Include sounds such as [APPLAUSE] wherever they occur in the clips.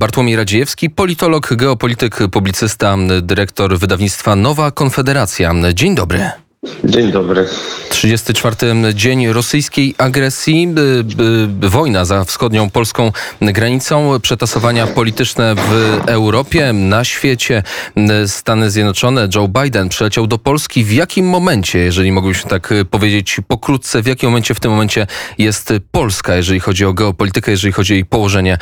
Bartłomiej Radziejewski, politolog, geopolityk, publicysta, dyrektor wydawnictwa Nowa Konfederacja. Dzień dobry. Dzień dobry. 34. dzień rosyjskiej agresji, wojna za wschodnią polską granicą, przetasowania polityczne w Europie, na świecie. Stany Zjednoczone, Joe Biden przyleciał do Polski. W jakim momencie, jeżeli moglibyśmy tak powiedzieć pokrótce, w jakim momencie w tym momencie jest Polska, jeżeli chodzi o geopolitykę, jeżeli chodzi o jej położenie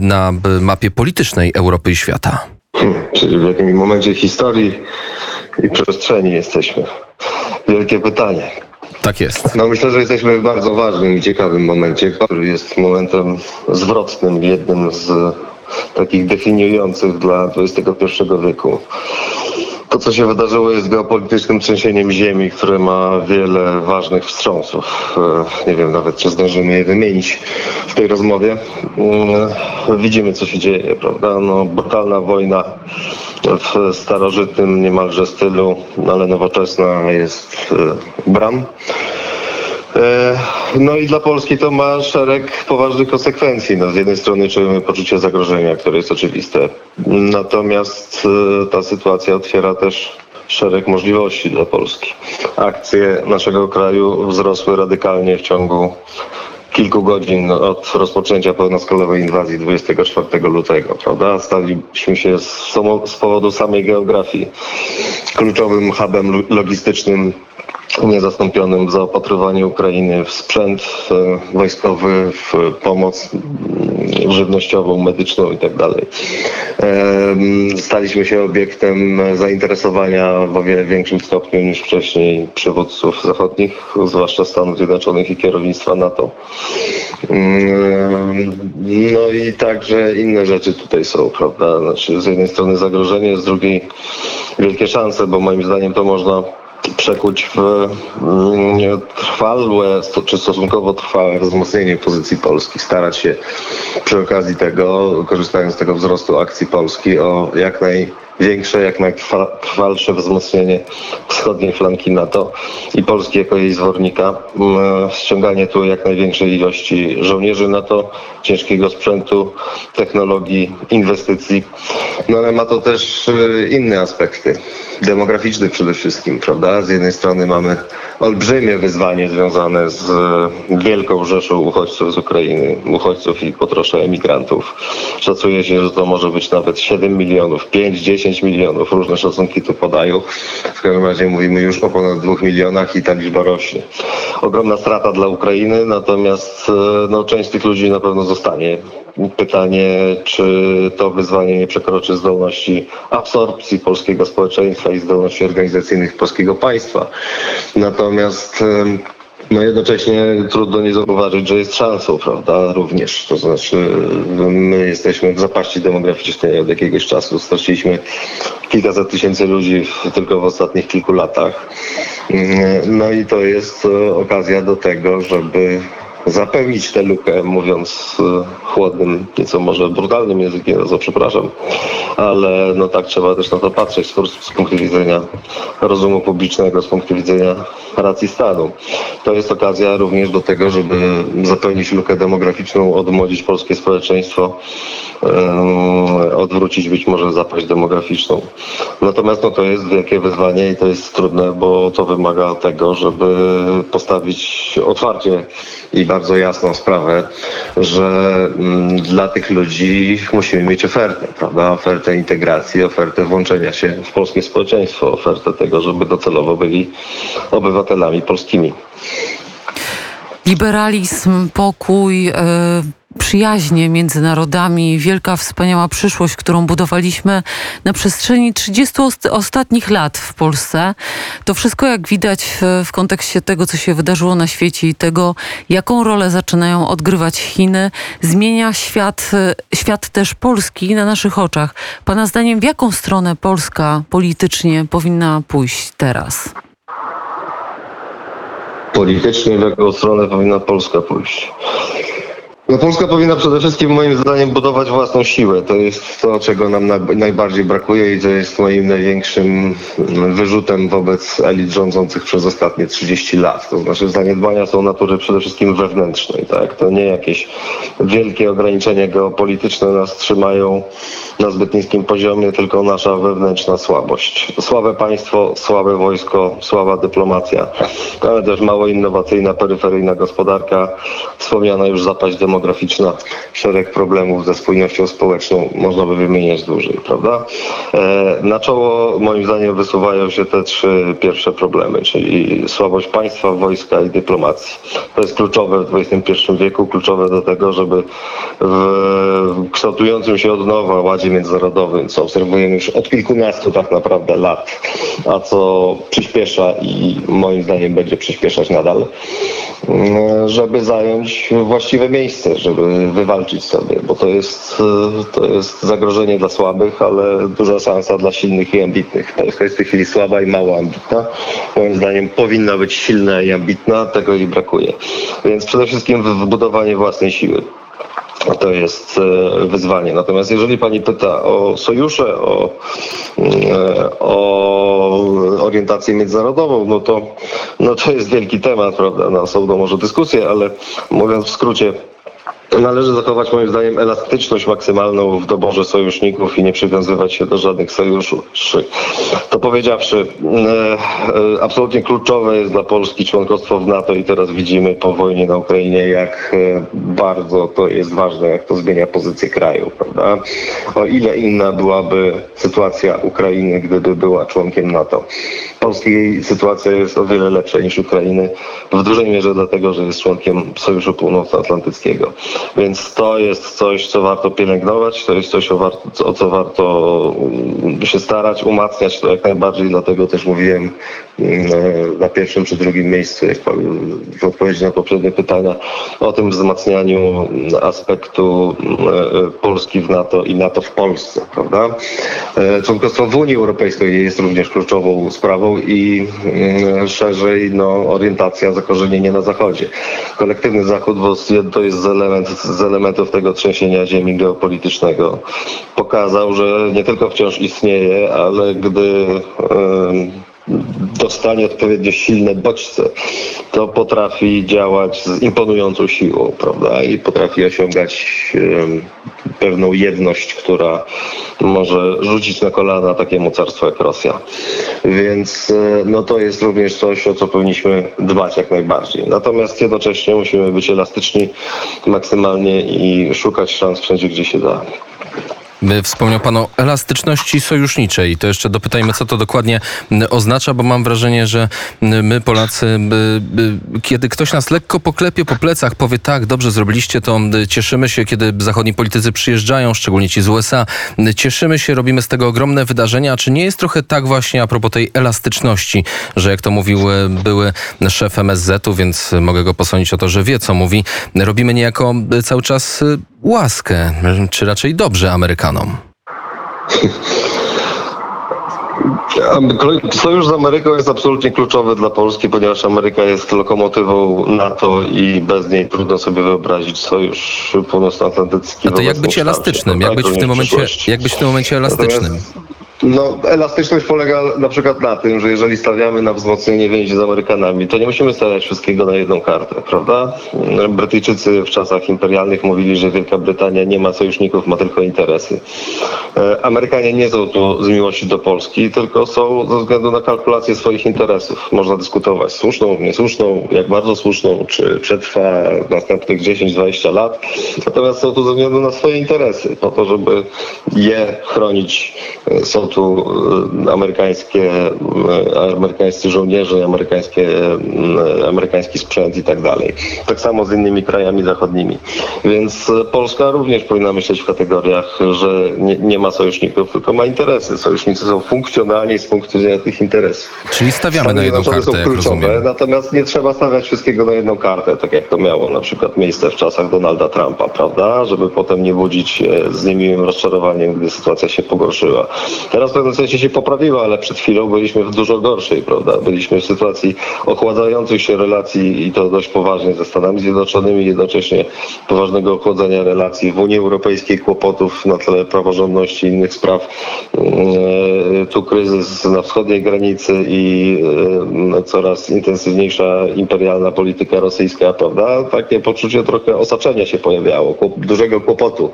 na mapie politycznej Europy i świata? Hmm, czyli w jakim momencie historii i przestrzeni jesteśmy? Wielkie pytanie. Tak jest. No myślę, że jesteśmy w bardzo ważnym i ciekawym momencie, który jest momentem zwrotnym, jednym z takich definiujących dla XXI wieku. To, co się wydarzyło, jest geopolitycznym trzęsieniem ziemi, które ma wiele ważnych wstrząsów. E, nie wiem nawet, czy zdążymy je wymienić w tej rozmowie. Mm, widzimy, co się dzieje, prawda? No, brutalna wojna w starożytnym niemalże stylu, ale nowoczesna jest e, Bram. E, no i dla Polski to ma szereg poważnych konsekwencji. No, z jednej strony czujemy poczucie zagrożenia, które jest oczywiste. Natomiast e, ta sytuacja otwiera też szereg możliwości dla Polski. Akcje naszego kraju wzrosły radykalnie w ciągu kilku godzin od rozpoczęcia pełnoskalowej inwazji 24 lutego, prawda? Staliśmy się z, z powodu samej geografii kluczowym hubem logistycznym niezastąpionym w zaopatrywaniu Ukrainy w sprzęt e, wojskowy, w pomoc mm, żywnościową, medyczną itd. Tak staliśmy się obiektem zainteresowania w o wiele większym stopniu niż wcześniej przywódców zachodnich, zwłaszcza Stanów Zjednoczonych i kierownictwa NATO. No i także inne rzeczy tutaj są, prawda? Znaczy z jednej strony zagrożenie, z drugiej wielkie szanse, bo moim zdaniem to można przekuć w mm, trwałe, czy stosunkowo trwałe wzmocnienie pozycji Polski. Starać się przy okazji tego, korzystając z tego wzrostu akcji Polski, o jak największe, jak najtrwalsze wzmocnienie wschodniej flanki NATO i Polski jako jej zwornika. Mm, ściąganie tu jak największej ilości żołnierzy NATO, ciężkiego sprzętu, technologii, inwestycji. No ale ma to też y, inne aspekty demograficzny przede wszystkim, prawda? Z jednej strony mamy olbrzymie wyzwanie związane z e, wielką rzeszą uchodźców z Ukrainy, uchodźców i potrosze emigrantów. Szacuje się, że to może być nawet 7 milionów, 5-10 milionów, różne szacunki tu podają. W każdym razie mówimy już o ponad 2 milionach i ta liczba rośnie. Ogromna strata dla Ukrainy, natomiast e, no, część tych ludzi na pewno zostanie Pytanie, czy to wyzwanie nie przekroczy zdolności absorpcji polskiego społeczeństwa i zdolności organizacyjnych polskiego państwa. Natomiast no jednocześnie trudno nie zauważyć, że jest szansą, prawda, również. To znaczy my jesteśmy w zapaści demograficznej od jakiegoś czasu. Straciliśmy kilkaset tysięcy ludzi tylko w ostatnich kilku latach. No i to jest e, okazja do tego, żeby zapełnić tę lukę, mówiąc e, chłodnym, nieco może brutalnym językiem, za przepraszam, ale no tak trzeba też na to patrzeć z, z punktu widzenia rozumu publicznego, z punktu widzenia racji stanu. To jest okazja również do tego, żeby zapełnić lukę demograficzną, odmłodzić polskie społeczeństwo, odwrócić być może zapaść demograficzną. Natomiast no, to jest wielkie wyzwanie i to jest trudne, bo to wymaga tego, żeby postawić otwarcie i bardzo jasną sprawę, że mm, dla tych ludzi musimy mieć ofertę, prawda? Ofertę integracji, ofertę włączenia się w polskie społeczeństwo, ofertę tego, żeby docelowo byli obywatelami polskimi. Liberalizm, pokój, yy przyjaźnie między narodami, wielka, wspaniała przyszłość, którą budowaliśmy na przestrzeni 30 ostatnich lat w Polsce. To wszystko, jak widać w, kontekście tego, co się wydarzyło na świecie i tego, jaką rolę zaczynają odgrywać Chiny, zmienia świat, świat też Polski na naszych oczach. Pana zdaniem, w jaką stronę Polska politycznie powinna pójść teraz? Politycznie w jaką stronę powinna Polska pójść? No Polska powinna przede wszystkim moim zdaniem budować własną siłę. To jest to, czego nam na, najbardziej brakuje i to jest moim największym wyrzutem wobec elit rządzących przez ostatnie 30 lat. To znaczy zaniedbania są natury przede wszystkim wewnętrznej. Tak? To nie jakieś wielkie ograniczenia geopolityczne nas trzymają na zbyt niskim poziomie, tylko nasza wewnętrzna słabość. Słabe państwo, słabe wojsko, słaba dyplomacja, ale też mało innowacyjna, peryferyjna gospodarka, wspomniana już zapaść demograficzna, szereg problemów ze spójnością społeczną, można by wymieniać dłużej, prawda? E, Na czoło moim zdaniem wysuwają się te trzy pierwsze problemy, czyli słabość państwa, wojska i dyplomacji. To jest kluczowe w XXI wieku, kluczowe do tego, żeby w kształtującym się od nowa ładzie międzynarodowym, co obserwujemy już od kilkunastu tak naprawdę lat, a co przyspiesza i moim zdaniem będzie przyspieszać nadal, mm, żeby zająć właściwe miejsce, żeby wywalczyć sobie, bo to jest, e, to jest zagrożenie dla słabych, ale duża szansa dla silnych i ambitnych. Polska jest w tej chwili słaba i mało ambitna. Moim zdaniem powinna być silna i ambitna, tego jej brakuje. Więc przede wszystkim wbudowanie własnej siły. To jest e, wyzwanie. Natomiast jeżeli pani pyta o sojusze, o, e, o orientację międzynarodową, no to, no to jest wielki temat, prawda? Na osobną może dyskusję, ale mówiąc w skrócie, Należy zachować moim zdaniem elastyczność maksymalną w doborze sojuszników i nie przywiązywać się do żadnych sojuszy. To powiedziawszy, e, e, absolutnie kluczowe jest dla Polski członkostwo w NATO i teraz widzimy po wojnie na Ukrainie, jak e, bardzo to jest ważne, jak to zmienia pozycję kraju, prawda? O ile inna byłaby sytuacja Ukrainy, gdyby była członkiem NATO. Polskiej sytuacja jest o wiele lepsza niż Ukrainy, w dużej mierze dlatego, że jest członkiem Sojuszu Północnoatlantyckiego. Więc to jest coś, co warto pielęgnować, to jest coś, o, warto, o co warto mm, się starać, umacniać to jak najbardziej, dlatego też mówiłem na pierwszym czy drugim miejscu, jak powiem, w odpowiedzi na poprzednie pytania, o tym wzmacnianiu aspektu mm, Polski w NATO i NATO w Polsce, prawda? E, członkostwo w Unii Europejskiej jest również kluczową sprawą i szerzej no, orientacja, zakorzenienie na Zachodzie. Kolektywny Zachód, to jest element z elementów tego trzęsienia ziemi geopolitycznego pokazał, że nie tylko wciąż istnieje, ale gdy dostanie odpowiednio silne bodźce, to potrafi działać z imponującą siłą, prawda? I potrafi osiągać pewną jedność, która może rzucić na kolana takie mocarstwo jak Rosja. Więc e, no to jest również coś, o co powinniśmy dbać jak najbardziej. Natomiast jednocześnie musimy być elastyczni maksymalnie i szukać szans wszędzie, gdzie się da. Wspomniał Pan o elastyczności sojuszniczej. To jeszcze dopytajmy, co to dokładnie oznacza, bo mam wrażenie, że my Polacy, kiedy ktoś nas lekko poklepie po plecach, powie tak, dobrze zrobiliście to, cieszymy się, kiedy zachodni politycy przyjeżdżają, szczególnie ci z USA, cieszymy się, robimy z tego ogromne wydarzenia. Czy nie jest trochę tak właśnie a propos tej elastyczności, że jak to mówił e, były szef MSZ-u, więc mogę go posądzić o to, że wie, co mówi, robimy niejako cały czas e, łaskę, czy raczej dobrze Amerykanom? Sojusz z Ameryką jest absolutnie kluczowy dla Polski, ponieważ Ameryka jest lokomotywą NATO i bez niej trudno sobie wyobrazić sojusz północnoatlantycki. A to jak być elastycznym? Jak być, w tym momencie, jak być w tym momencie elastycznym? Natomiast no, elastyczność polega na przykład na tym, że jeżeli stawiamy na wzmocnienie więzi z Amerykanami, to nie musimy stawiać wszystkiego na jedną kartę, prawda? Brytyjczycy w czasach imperialnych mówili, że Wielka Brytania nie ma sojuszników, ma tylko interesy. E, Amerykanie nie są tu z miłości do Polski, tylko są ze względu na kalkulację swoich interesów. Można dyskutować słuszną, niesłuszną, jak bardzo słuszną, czy przetrwa następnych 10-20 lat. Natomiast są tu ze względu na swoje interesy, po to, żeby je chronić. E, są tu e, amerykańskie, e, amerykańscy żołnierze, amerykańskie, e, amerykański sprzęt i tak dalej. Tak samo z innymi krajami zachodnimi. Więc Polska również powinna myśleć w kategoriach, że nie, nie ma sojuszników, tylko ma interesy. Sojusznicy są funkcjonalni z punktu widzenia tych interesów. Czyli stawiamy na jedną kartę, są kluczowe, natomiast nie trzeba stawiać wszystkiego na jedną kartę, tak jak to miało na przykład miejsce w czasach Donalda Trumpa, prawda? Żeby potem nie budzić z niemiłym rozczarowaniem, gdy sytuacja się pogorszyła. Ja Teraz w pewnym sensie się poprawiła, ale przed chwilą byliśmy w dużo gorszej, prawda? Byliśmy w sytuacji ochładzających się relacji i to dość poważnie ze Stanami Zjednoczonymi, jednocześnie poważnego ochładzenia relacji w Unii Europejskiej, kłopotów na tle praworządności i innych spraw. E, Tu kryzys na wschodniej granicy i e, coraz intensywniejsza imperialna polityka rosyjska, prawda? Takie poczucie trochę osaczenia się pojawiało, dużego kłopotu.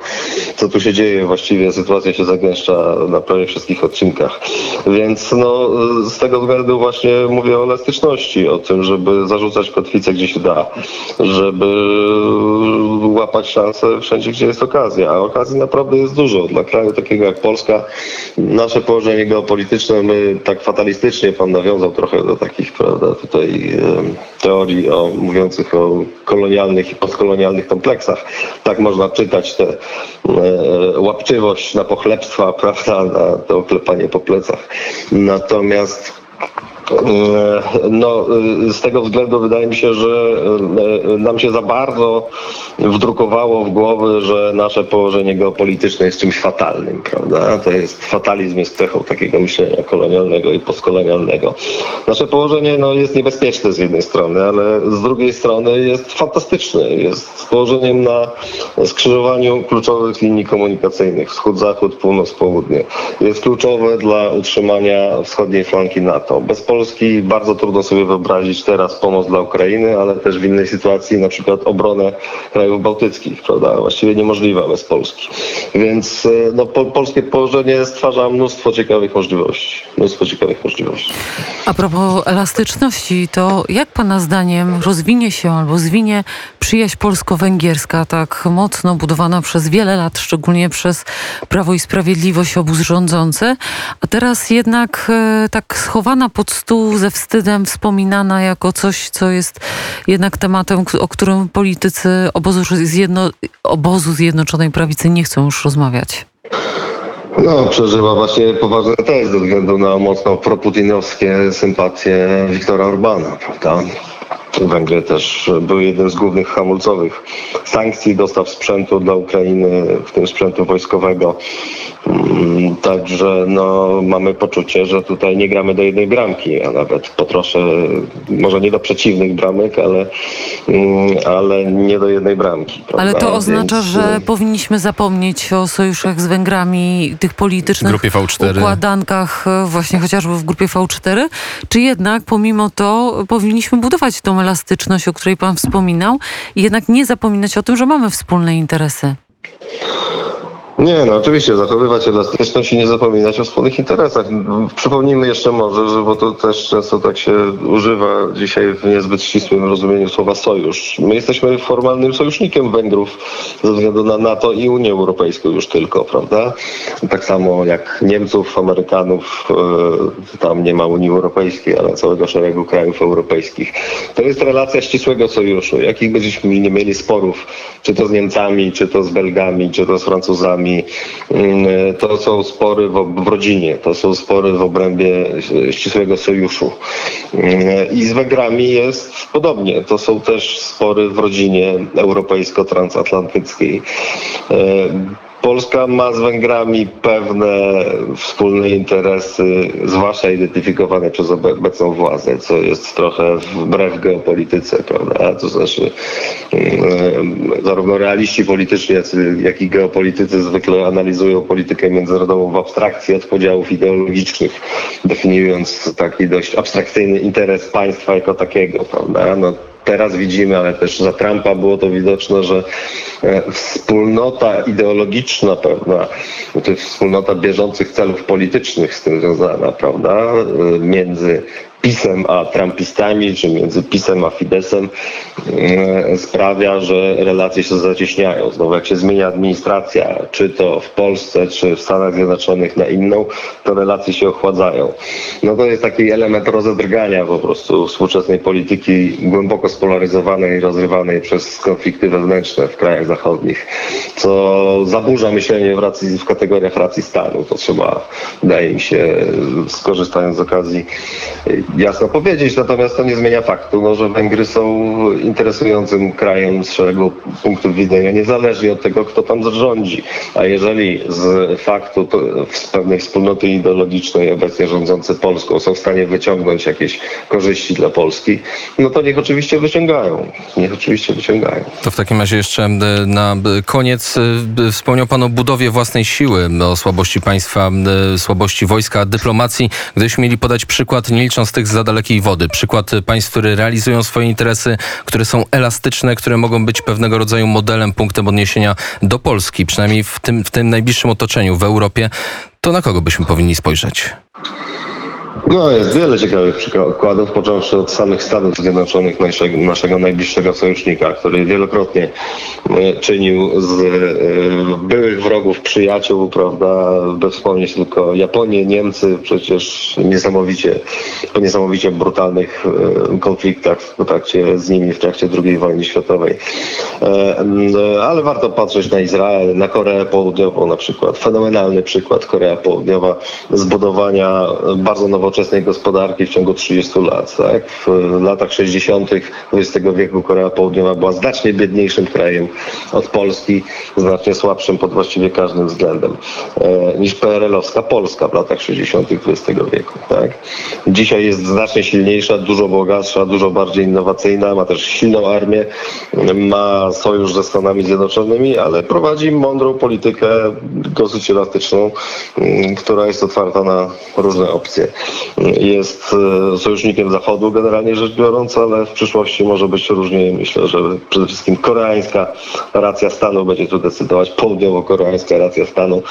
Co tu się dzieje? Właściwie sytuacja się zagęszcza na prawie wszystkich odcinkach. Więc no, z tego względu właśnie mówię o elastyczności, o tym, żeby zarzucać kotwicę gdzie się da, żeby łapać szansę wszędzie, gdzie jest okazja. A okazji naprawdę jest dużo. Dla kraju takiego jak Polska, nasze położenie geopolityczne, my tak fatalistycznie, pan nawiązał trochę do takich, prawda, tutaj teorii o, mówiących o kolonialnych i postkolonialnych kompleksach. Tak można czytać tę e, łapczywość na pochlebstwa, [LAUGHS] prawda, na to klepanie po plecach. Natomiast No, e, z tego względu wydaje mi się, że e, nam się za bardzo wdrukowało w głowy, że nasze położenie geopolityczne jest czymś fatalnym, prawda? To jest fatalizm jest cechą takiego myślenia kolonialnego i postkolonialnego. Nasze położenie no, jest niebezpieczne z jednej strony, ale z drugiej strony jest fantastyczne. Jest położeniem na skrzyżowaniu kluczowych linii komunikacyjnych wschód-zachód, północ-południe. Jest kluczowe dla utrzymania wschodniej flanki NATO. Bez Polski bardzo trudno sobie wyobrazić teraz pomoc dla Ukrainy, ale też w innej sytuacji na przykład obronę krajów bałtyckich, prawda? Właściwie niemożliwa bez Polski. Więc e, no, po, polskie położenie stwarza mnóstwo ciekawych możliwości. Mnóstwo ciekawych możliwości. A propos elastyczności, to jak Pana zdaniem rozwinie się albo zwinie przyjaźń polsko-węgierska, tak mocno budowana przez wiele lat, szczególnie przez Prawo i Sprawiedliwość, obóz rządzący, a teraz jednak e, tak schowana pod stół ze wstydem, wspominana jako coś, co jest jednak tematem, o którym politycy obozu, zjedno, obozu Zjednoczonej Prawicy nie chcą już rozmawiać. No, przeżywa właśnie poważny test ze względu na mocno proputinowskie sympatie Wiktora Orbana, prawda? Węgry też były jednym z głównych hamulcowych sankcji, dostaw sprzętu dla Ukrainy, w tym sprzętu wojskowego. Mm, Także no, mamy poczucie, że tutaj nie gramy do jednej bramki, a nawet po trosze, może nie do przeciwnych bramek, ale, mm, ale nie do jednej bramki. Ale prawda? to oznacza, Więc, że powinniśmy zapomnieć o sojuszach z Węgrami, tych politycznych W grupie V4. układankach, e, właśnie chociażby w grupie V4, czy jednak pomimo to powinniśmy budować tą elastyczność, o której Pan wspominał i jednak nie zapominać o tym, że mamy wspólne interesy. Nie, no oczywiście, zachowywać elastyczność i nie zapominać o wspólnych interesach. Przypomnijmy jeszcze może, że bo to też często tak się używa dzisiaj w niezbyt ścisłym rozumieniu słowa sojusz. My jesteśmy formalnym sojusznikiem Węgrów ze względu na NATO i Unię Europejską już tylko, prawda? Tak samo jak Niemców, Amerykanów, e, tam nie ma Unii Europejskiej, ale całego szeregu krajów europejskich. To jest relacja ścisłego sojuszu. Jakich byśmy nie mieli sporów, czy to z Niemcami, czy to z Belgami, czy to z Francuzami, Mm, To są spory w, rodzinie, to są spory w obrębie ścisłego sojuszu. I z Węgrami jest podobnie. To są też spory w rodzinie europejsko-transatlantyckiej. Polska ma z Węgrami pewne wspólne interesy, zwłaszcza identyfikowane przez obe- obecną władzę, co jest trochę wbrew geopolityce, prawda? To znaczy, mm, zarówno realiści polityczni, jak i geopolitycy zwykle analizują politykę międzynarodową w abstrakcji od podziałów ideologicznych, definiując taki dość abstrakcyjny interes państwa jako takiego, prawda? No, teraz widzimy, ale też za Trumpa było to widoczne, że e, wspólnota ideologiczna pewna, to jest wspólnota bieżących celów politycznych z tym związana, prawda, e, między PiSem a Trumpistami, czy między PiSem a Fidesem e, sprawia, że relacje się zacieśniają. Znowu jak się zmienia administracja, czy to w Polsce, czy w Stanach Zjednoczonych na inną, to relacje się ochładzają. No to jest taki element rozedrgania po prostu współczesnej polityki głęboko spolaryzowanej i rozrywanej przez konflikty wewnętrzne w krajach zachodnich, co zaburza myślenie w, racji, w kategoriach racji stanu. To trzeba, wydaje mi się, skorzystając z okazji, jasno powiedzieć, natomiast to nie zmienia faktu, no, że Węgry są interesującym krajem z szeregu punktów widzenia, niezależnie od tego, kto tam rządzi. A jeżeli z faktu z pewnej wspólnoty ideologicznej obecnie rządzący Polską są w stanie wyciągnąć jakieś korzyści dla Polski, no to niech oczywiście wyciągają. Niech oczywiście wyciągają. To w takim razie jeszcze e, na koniec e, wspomniał Pan o budowie własnej siły, o słabości państwa, e, słabości wojska, dyplomacji. Gdybyśmy mieli podać przykład, nie licząc tych za dalekiej wody, przykład państw, które realizują swoje interesy, które są elastyczne, które mogą być pewnego rodzaju modelem, punktem odniesienia do Polski, przynajmniej w tym, w tym najbliższym otoczeniu, w Europie, to na kogo byśmy powinni spojrzeć? No, jest wiele ciekawych przykładów, począwszy od samych Stanów Zjednoczonych, naszego, naszego najbliższego sojusznika, który wielokrotnie e, czynił z e, byłych wrogów przyjaciół, prawda, by wspomnieć tylko Japonię, Niemcy, przecież niesamowicie, po niesamowicie brutalnych e, konfliktach w trakcie z nimi w trakcie II wojny światowej. Ale warto patrzeć na Izrael, na Koreę Południową na przykład. Fenomenalny przykład Korea Południowa zbudowania bardzo nowoczesnej gospodarki w ciągu 30 lat. Tak? W latach 60. XX wieku Korea Południowa była znacznie biedniejszym krajem od Polski, znacznie słabszym pod właściwie każdym względem e, niż PRL-owska Polska w latach 60. XX wieku. Tak? Dzisiaj jest znacznie silniejsza, dużo bogatsza, dużo bardziej innowacyjna, ma też silną armię, ma sojusz ze Stanami Zjednoczonymi, ale prowadzi mądrą politykę dosyć elastyczną, mm, która jest otwarta na różne opcje. Jest e, sojusznikiem Zachodu generalnie rzecz biorąc, ale w przyszłości może być różnie. Myślę, że przede wszystkim koreańska racja stanu będzie tu decydować, południowo-koreańska racja stanu.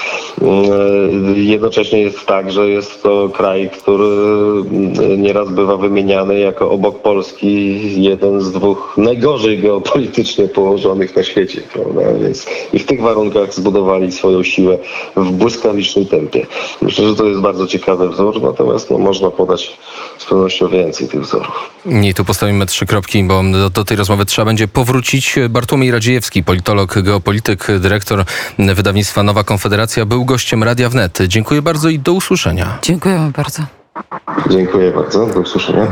Mm, Jednocześnie jest tak, że jest to kraj, który mm, nieraz bywa wymieniany jako obok Polski jeden z dwóch najgorzej geopolitycznie położonych na świecie, prawda? Więc i w tych warunkach zbudowali swoją siłę w błyskawicznym tempie. Myślę, że to jest bardzo ciekawy wzór, natomiast no, można podać z pewnością więcej tych wzorów. I tu postawimy trzy kropki, bo do, do tej rozmowy trzeba będzie powrócić. Bartłomiej Radziejewski, politolog, geopolityk, dyrektor wydawnictwa Nowa Konfederacja, był gościem Radia Wnet. Dziękuję bardzo i do usłyszenia. Dziękujemy bardzo. Dziękuję bardzo. Do usłyszenia.